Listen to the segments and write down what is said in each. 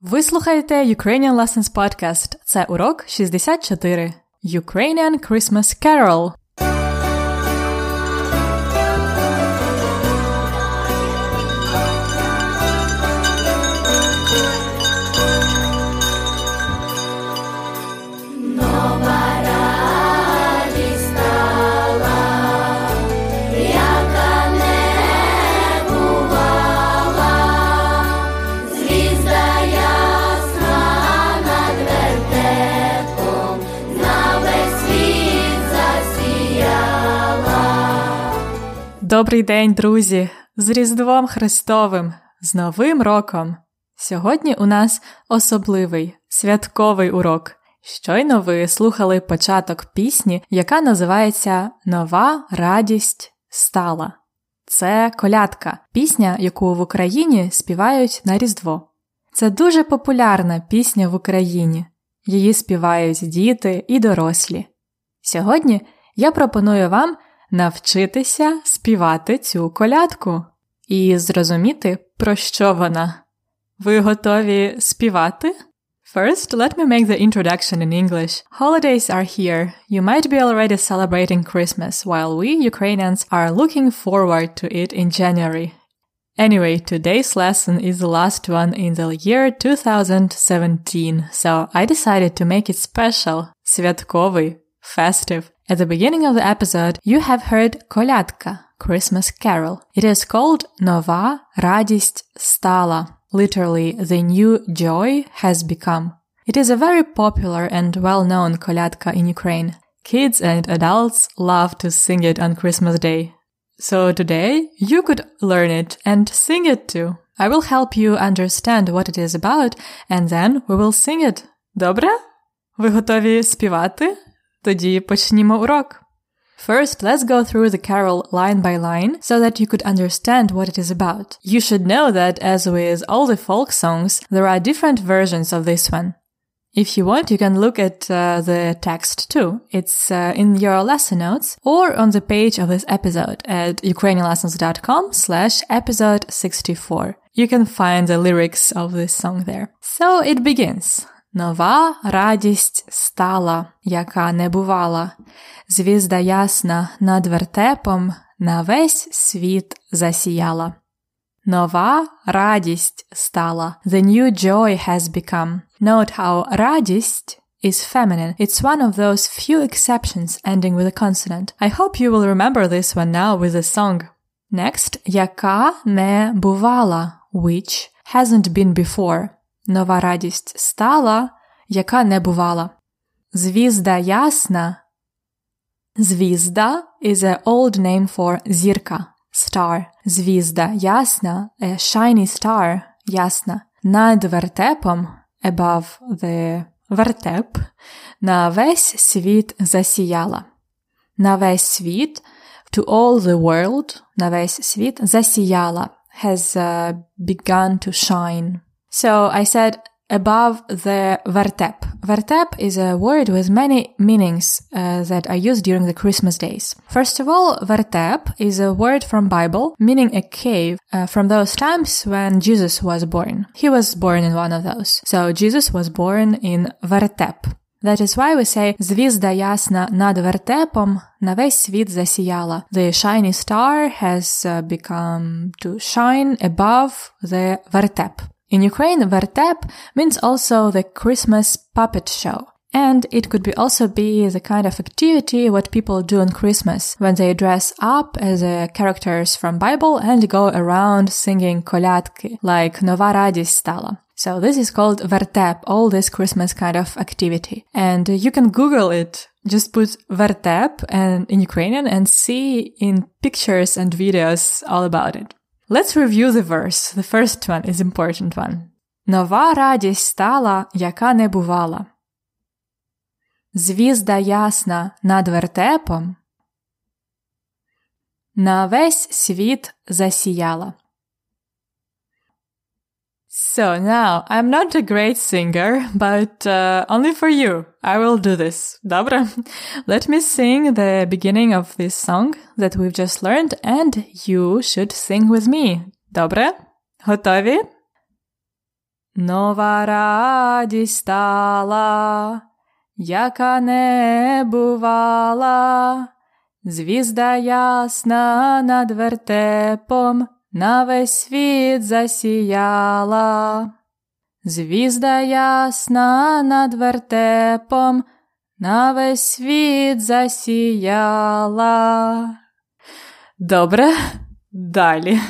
Ви слухаєте Ukrainian Lessons Podcast. Це урок 64. Ukrainian Christmas Carol. Добрий день, друзі! З Різдвом Христовим, з Новим роком! Сьогодні у нас особливий святковий урок. Щойно ви слухали початок пісні, яка називається Нова радість стала. Це колядка, пісня, яку в Україні співають на Різдво. Це дуже популярна пісня в Україні. Її співають діти і дорослі. Сьогодні я пропоную вам навчитися співати цю колядку і зрозуміти, про що вона. Ви готові співати? First, let me make the introduction in English. Holidays are here. You might be already celebrating Christmas, while we, Ukrainians, are looking forward to it in January. Anyway, today's lesson is the last one in the year 2017, so I decided to make it special, святковий, festive. At the beginning of the episode, you have heard колядка, Christmas carol. It is called Нова радість стала, literally the new joy has become. It is a very popular and well-known колядка in Ukraine. Kids and adults love to sing it on Christmas Day. So today you could learn it and sing it too. I will help you understand what it is about and then we will sing it. Добре? Ви готові співати? Тоді почнімо урок. First, let's go through the carol line by line so that you could understand what it is about. You should know that as with all the folk songs, there are different versions of this one. If you want, you can look at uh, the text too. It's uh, in your lesson notes or on the page of this episode at ukrainianlessons.com slash episode 64. You can find the lyrics of this song there. So it begins. Нова радість стала, яка не бувала. Звізда ясна над вертепом на весь світ засіяла. Нова радість стала. The new joy has become. Note how радість is feminine. It's one of those few exceptions ending with a consonant. I hope you will remember this one now with the song. Next, яка не бувала, which hasn't been before. Нова радість стала, яка не бувала. Звізда ясна. Звізда is an old name for зірка, star. Звізда ясна, a shiny star, ясна. Над вертепом, above the вертеп, на весь світ засіяла. На весь світ, to all the world, на весь світ засіяла, has uh, begun to shine. So I said above the vertep. Vertep is a word with many meanings uh, that are used during the Christmas days. First of all, vertep is a word from Bible meaning a cave uh, from those times when Jesus was born. He was born in one of those. So Jesus was born in vertep. That is why we say «Звізда ясна над вертепом на весь світ засіяла». The shiny star has uh, become to shine above the vertep. In Ukraine, vertep means also the Christmas puppet show. And it could be also be the kind of activity what people do on Christmas when they dress up as uh, characters from Bible and go around singing kolядки, like Nova радість стала. So this is called vertep, all this Christmas kind of activity. And you can Google it. Just put vertep and in Ukrainian and see in pictures and videos all about it. Let's review the verse. The first one is important one. Нова радість стала, яка не бувала. Звізда ясна над вертепом на весь світ засіяла. So now, I'm not a great singer, but uh, only for you, I will do this. Добре? Let me sing the beginning of this song that we've just learned, and you should sing with me. Добре? Готові? нова радість стала, яка не бувала, звізда ясна над вертепом на весь світ засіяла. Звізда ясна над вертепом на весь світ засіяла. Добре, далі.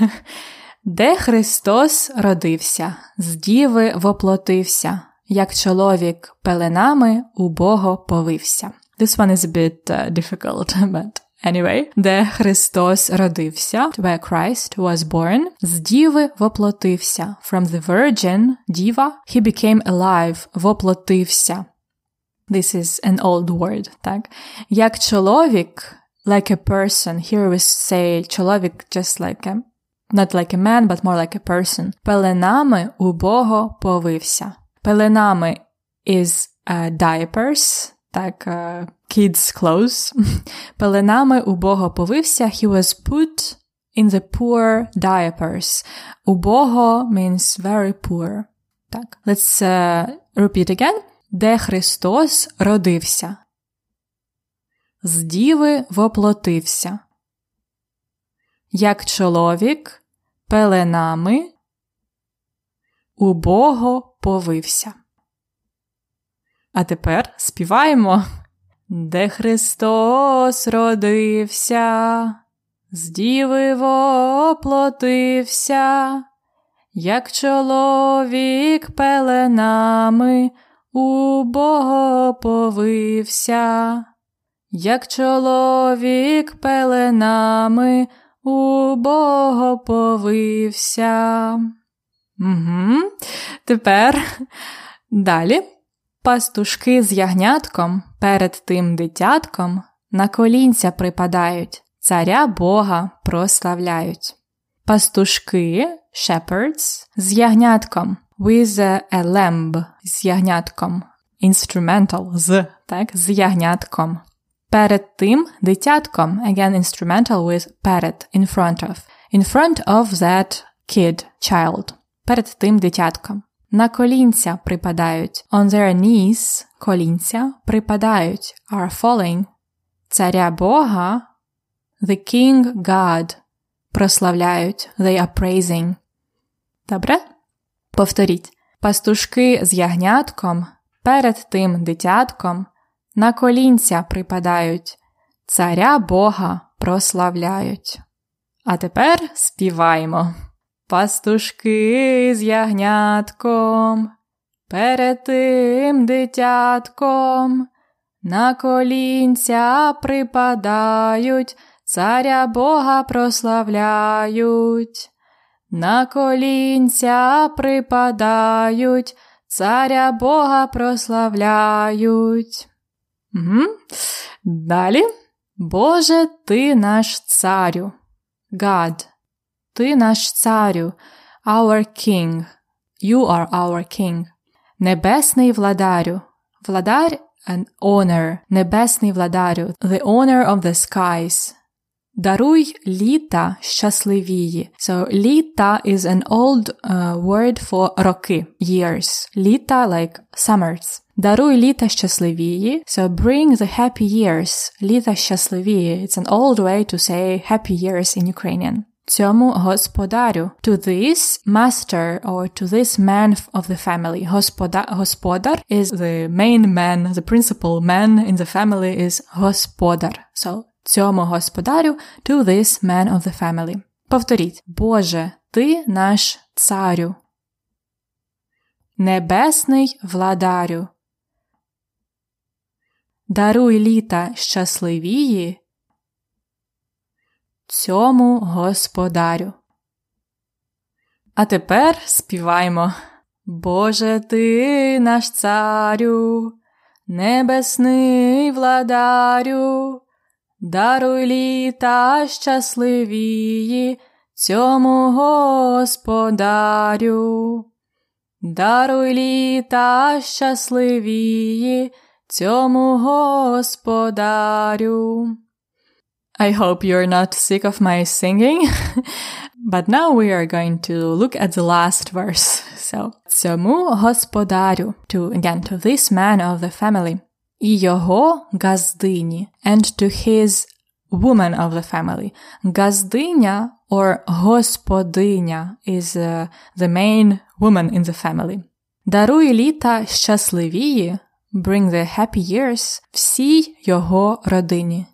Де Христос родився, з діви воплотився, як чоловік пеленами у Бога повився. This one is a bit uh, difficult, but anyway. Де Христос родився, where Christ was born, з діви воплотився. From the virgin, діва, he became alive, воплотився. This is an old word, так? Як чоловік, like a person, here we say чоловік just like a not like a man, but more like a person. Пеленами у Бога повився. Пеленами is uh, diapers, так, uh, kids' clothes. Пеленами у Бога повився. He was put in the poor diapers. Убого means very poor. Так, let's uh, repeat again. Де Христос родився. З діви воплотився як чоловік пеленами убого повився. А тепер співаємо, де Христос родився, з діви воплотився, як чоловік пеленами убого повився, як чоловік пеленами у Бога повився. Угу. Тепер далі. Пастушки з ягнятком перед тим дитятком на колінця припадають, царя Бога прославляють. Пастушки shepherds з ягнятком with a lamb з ягнятком. Instrumental з, так, з ягнятком. Перед тим дитятком, again instrumental with перед, in front of. In front of that kid, child. Перед тим дитятком. На колінця припадають. On their knees, колінця, припадають, are falling. Царя Бога, the King God, прославляють, they are praising. Добре? Повторіть. Пастушки з ягнятком перед тим дитятком на колінця припадають, царя Бога прославляють. А тепер співаємо. Пастушки з ягнятком, перед тим дитятком, на колінця припадають, царя Бога прославляють, на колінця припадають, царя Бога прославляють. Угу. Далі. Боже, ти наш царю. God, ти наш царю, our king. You are our king. Небесний владарю. Владар an honor. Небесний владарю. The honor of the skies. Даруй літа щасливії. So літа is an old uh, word for роки, years. Літа like summers. Даруй літа щасливії. So bring the happy years. Літа щасливії. It's an old way to say happy years in Ukrainian. Цьому господарю. To this master or to this man of the family. Господа, господар is the main man, the principal man in the family is господар. So цьому господарю to this man of the family. Повторіть. Боже, ти наш царю. Небесний владарю. Даруй літа щасливії цьому господарю. А тепер співаймо. Боже ти наш царю, небесний владарю, даруй літа щасливії цьому господарю, даруй літа щасливії цьому господарю. I hope you're not sick of my singing. But now we are going to look at the last verse. So, цьому господарю, to, again, to this man of the family, і його газдині, and to his woman of the family. Газдиня or господиня is uh, the main woman in the family. Даруй літа щасливії, bring the happy years всій його родині.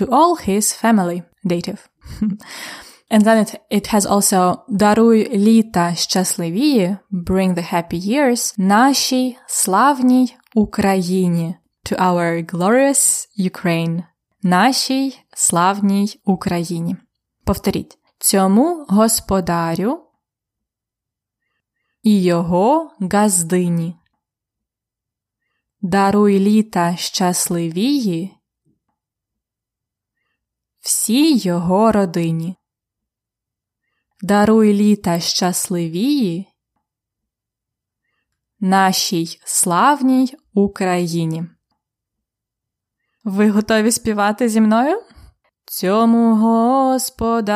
To all his family, dative. And then it, it has also Даруй літа щасливії, bring the happy years нашій славній Україні. To our glorious Ukraine. Нашій славній Україні. Повторіть. Цьому господарю і його газдині. Даруй літа щасливії всій його родині. Даруй літа щасливії нашій славній Україні. Ви готові співати зі мною? Цьому господарю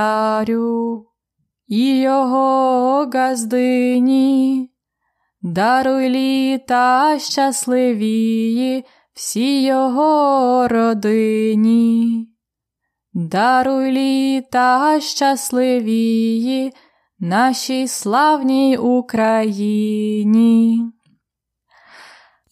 і його газдині, даруй літа щасливії всій його родині. Даруй літа щасливії нашій славній Україні.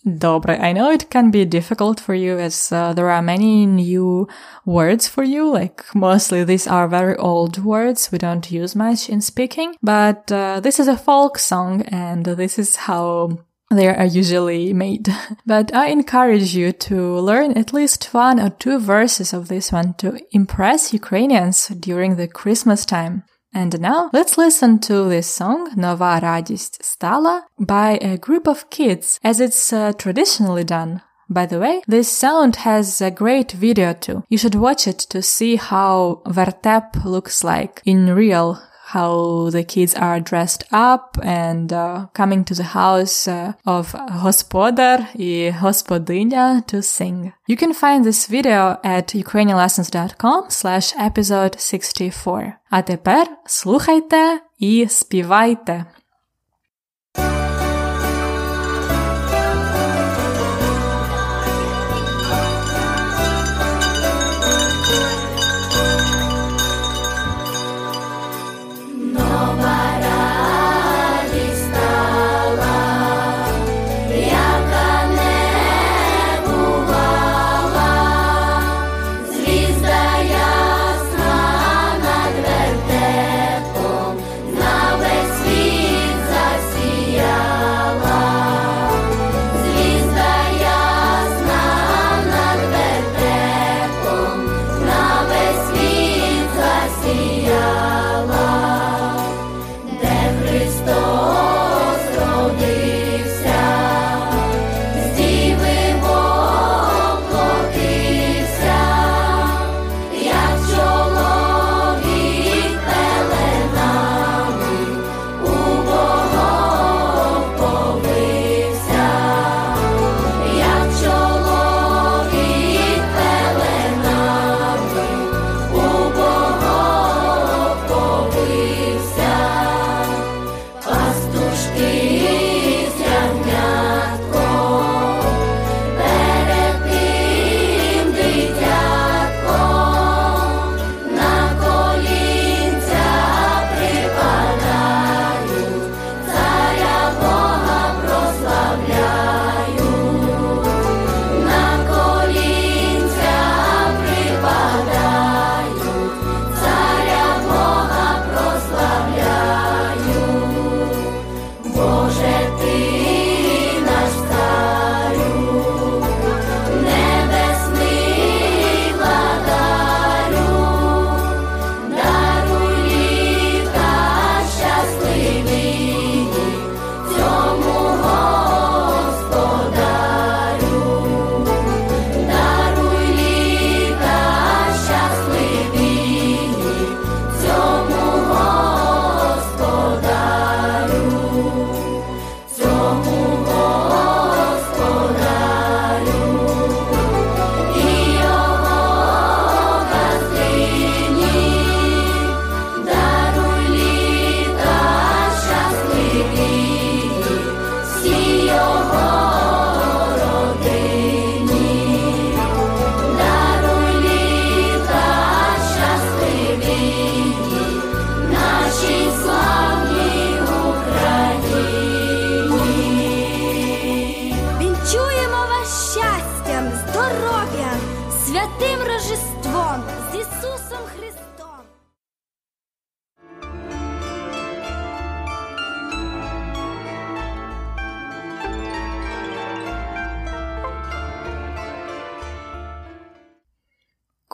Добре, I know it can be difficult for you as uh, there are many new words for you. Like mostly these are very old words we don't use much in speaking. But uh, this is a folk song and this is how they are usually made. but I encourage you to learn at least one or two verses of this one to impress Ukrainians during the Christmas time. And now let's listen to this song Nova Radist Stala by a group of kids as it's uh, traditionally done. By the way, this sound has a great video too. You should watch it to see how Vertep looks like in real how the kids are dressed up and uh, coming to the house uh, of Hospodar и Hospodyня to sing. You can find this video at ukrainianlessons.com slash episode 64. А тепер слухайте і співайте.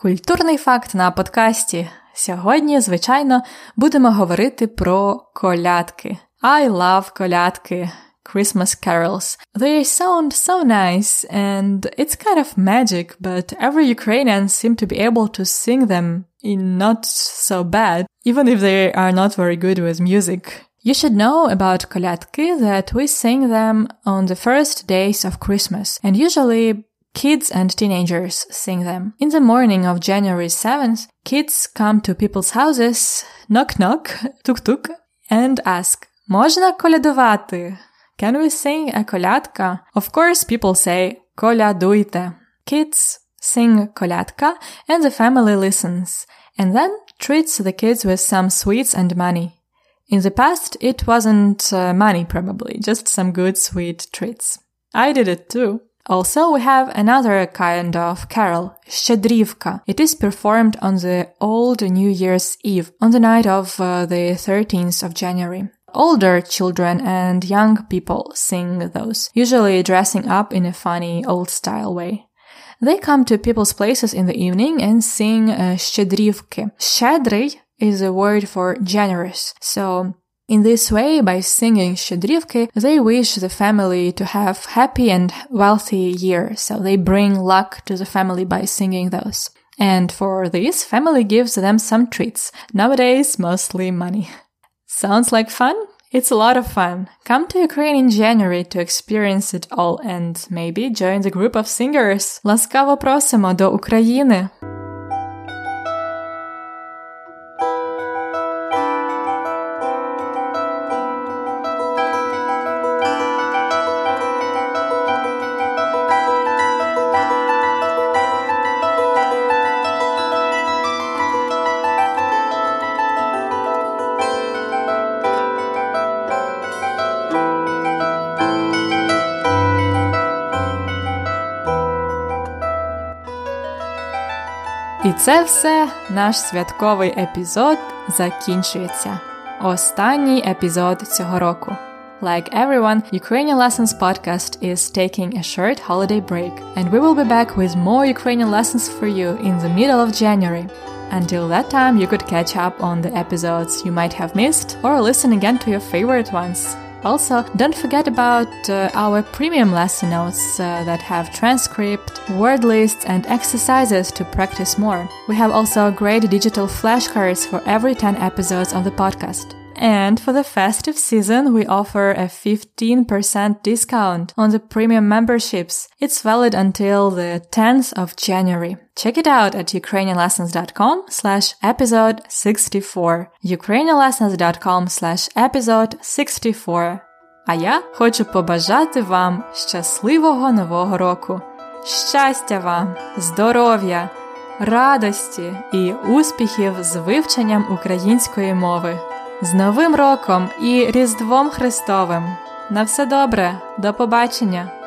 Культурний факт на подкасті. Сьогодні, звичайно, будемо говорити про колядки. I love колядки. Christmas carols. They sound so nice and it's kind of magic, but every Ukrainian seem to be able to sing them in not so bad, even if they are not very good with music. You should know about kolyatki that we sing them on the first days of Christmas, and usually kids and teenagers sing them. In the morning of January 7th, kids come to people's houses, knock knock, tuk tuk, and ask, Можна колядувати? Can we sing a колядка? Of course, people say колядуйте. Kids sing колядка and the family listens and then treats the kids with some sweets and money. In the past, it wasn't uh, money probably, just some good sweet treats. I did it too. Also, we have another kind of carol, Shchedrivka. It is performed on the old New Year's Eve, on the night of uh, the 13th of January. Older children and young people sing those, usually dressing up in a funny old style way. They come to people's places in the evening and sing uh, Shchedrivke. Is a word for generous. So in this way, by singing shchedrivke, they wish the family to have happy and wealthy year, so they bring luck to the family by singing those. And for this, family gives them some treats. Nowadays, mostly money. Sounds like fun? It's a lot of fun. Come to Ukraine in January to experience it all and maybe join the group of singers. Ласкаво просимо до України! це все наш святковий епізод закінчується. Останній епізод цього року. Like everyone, Ukrainian Lessons podcast is taking a short holiday break, and we will be back with more Ukrainian lessons for you in the middle of January. Until that time, you could catch up on the episodes you might have missed or listen again to your favorite ones. Also, don't forget about uh, our premium lesson notes uh, that have transcript, word lists, and exercises to practice more. We have also great digital flashcards for every 10 episodes of the podcast. And for the festive season, we offer a 15% discount on the premium memberships. It's valid until the 10th of January. Check it out at ukrainianlessons.com slash episode 64. ukrainianlessons.com slash episode 64. А я хочу побажати вам щасливого нового року. Щастя вам, здоров'я, радості і успіхів з вивченням української мови. З Новим роком і Різдвом Христовим! На все добре, до побачення!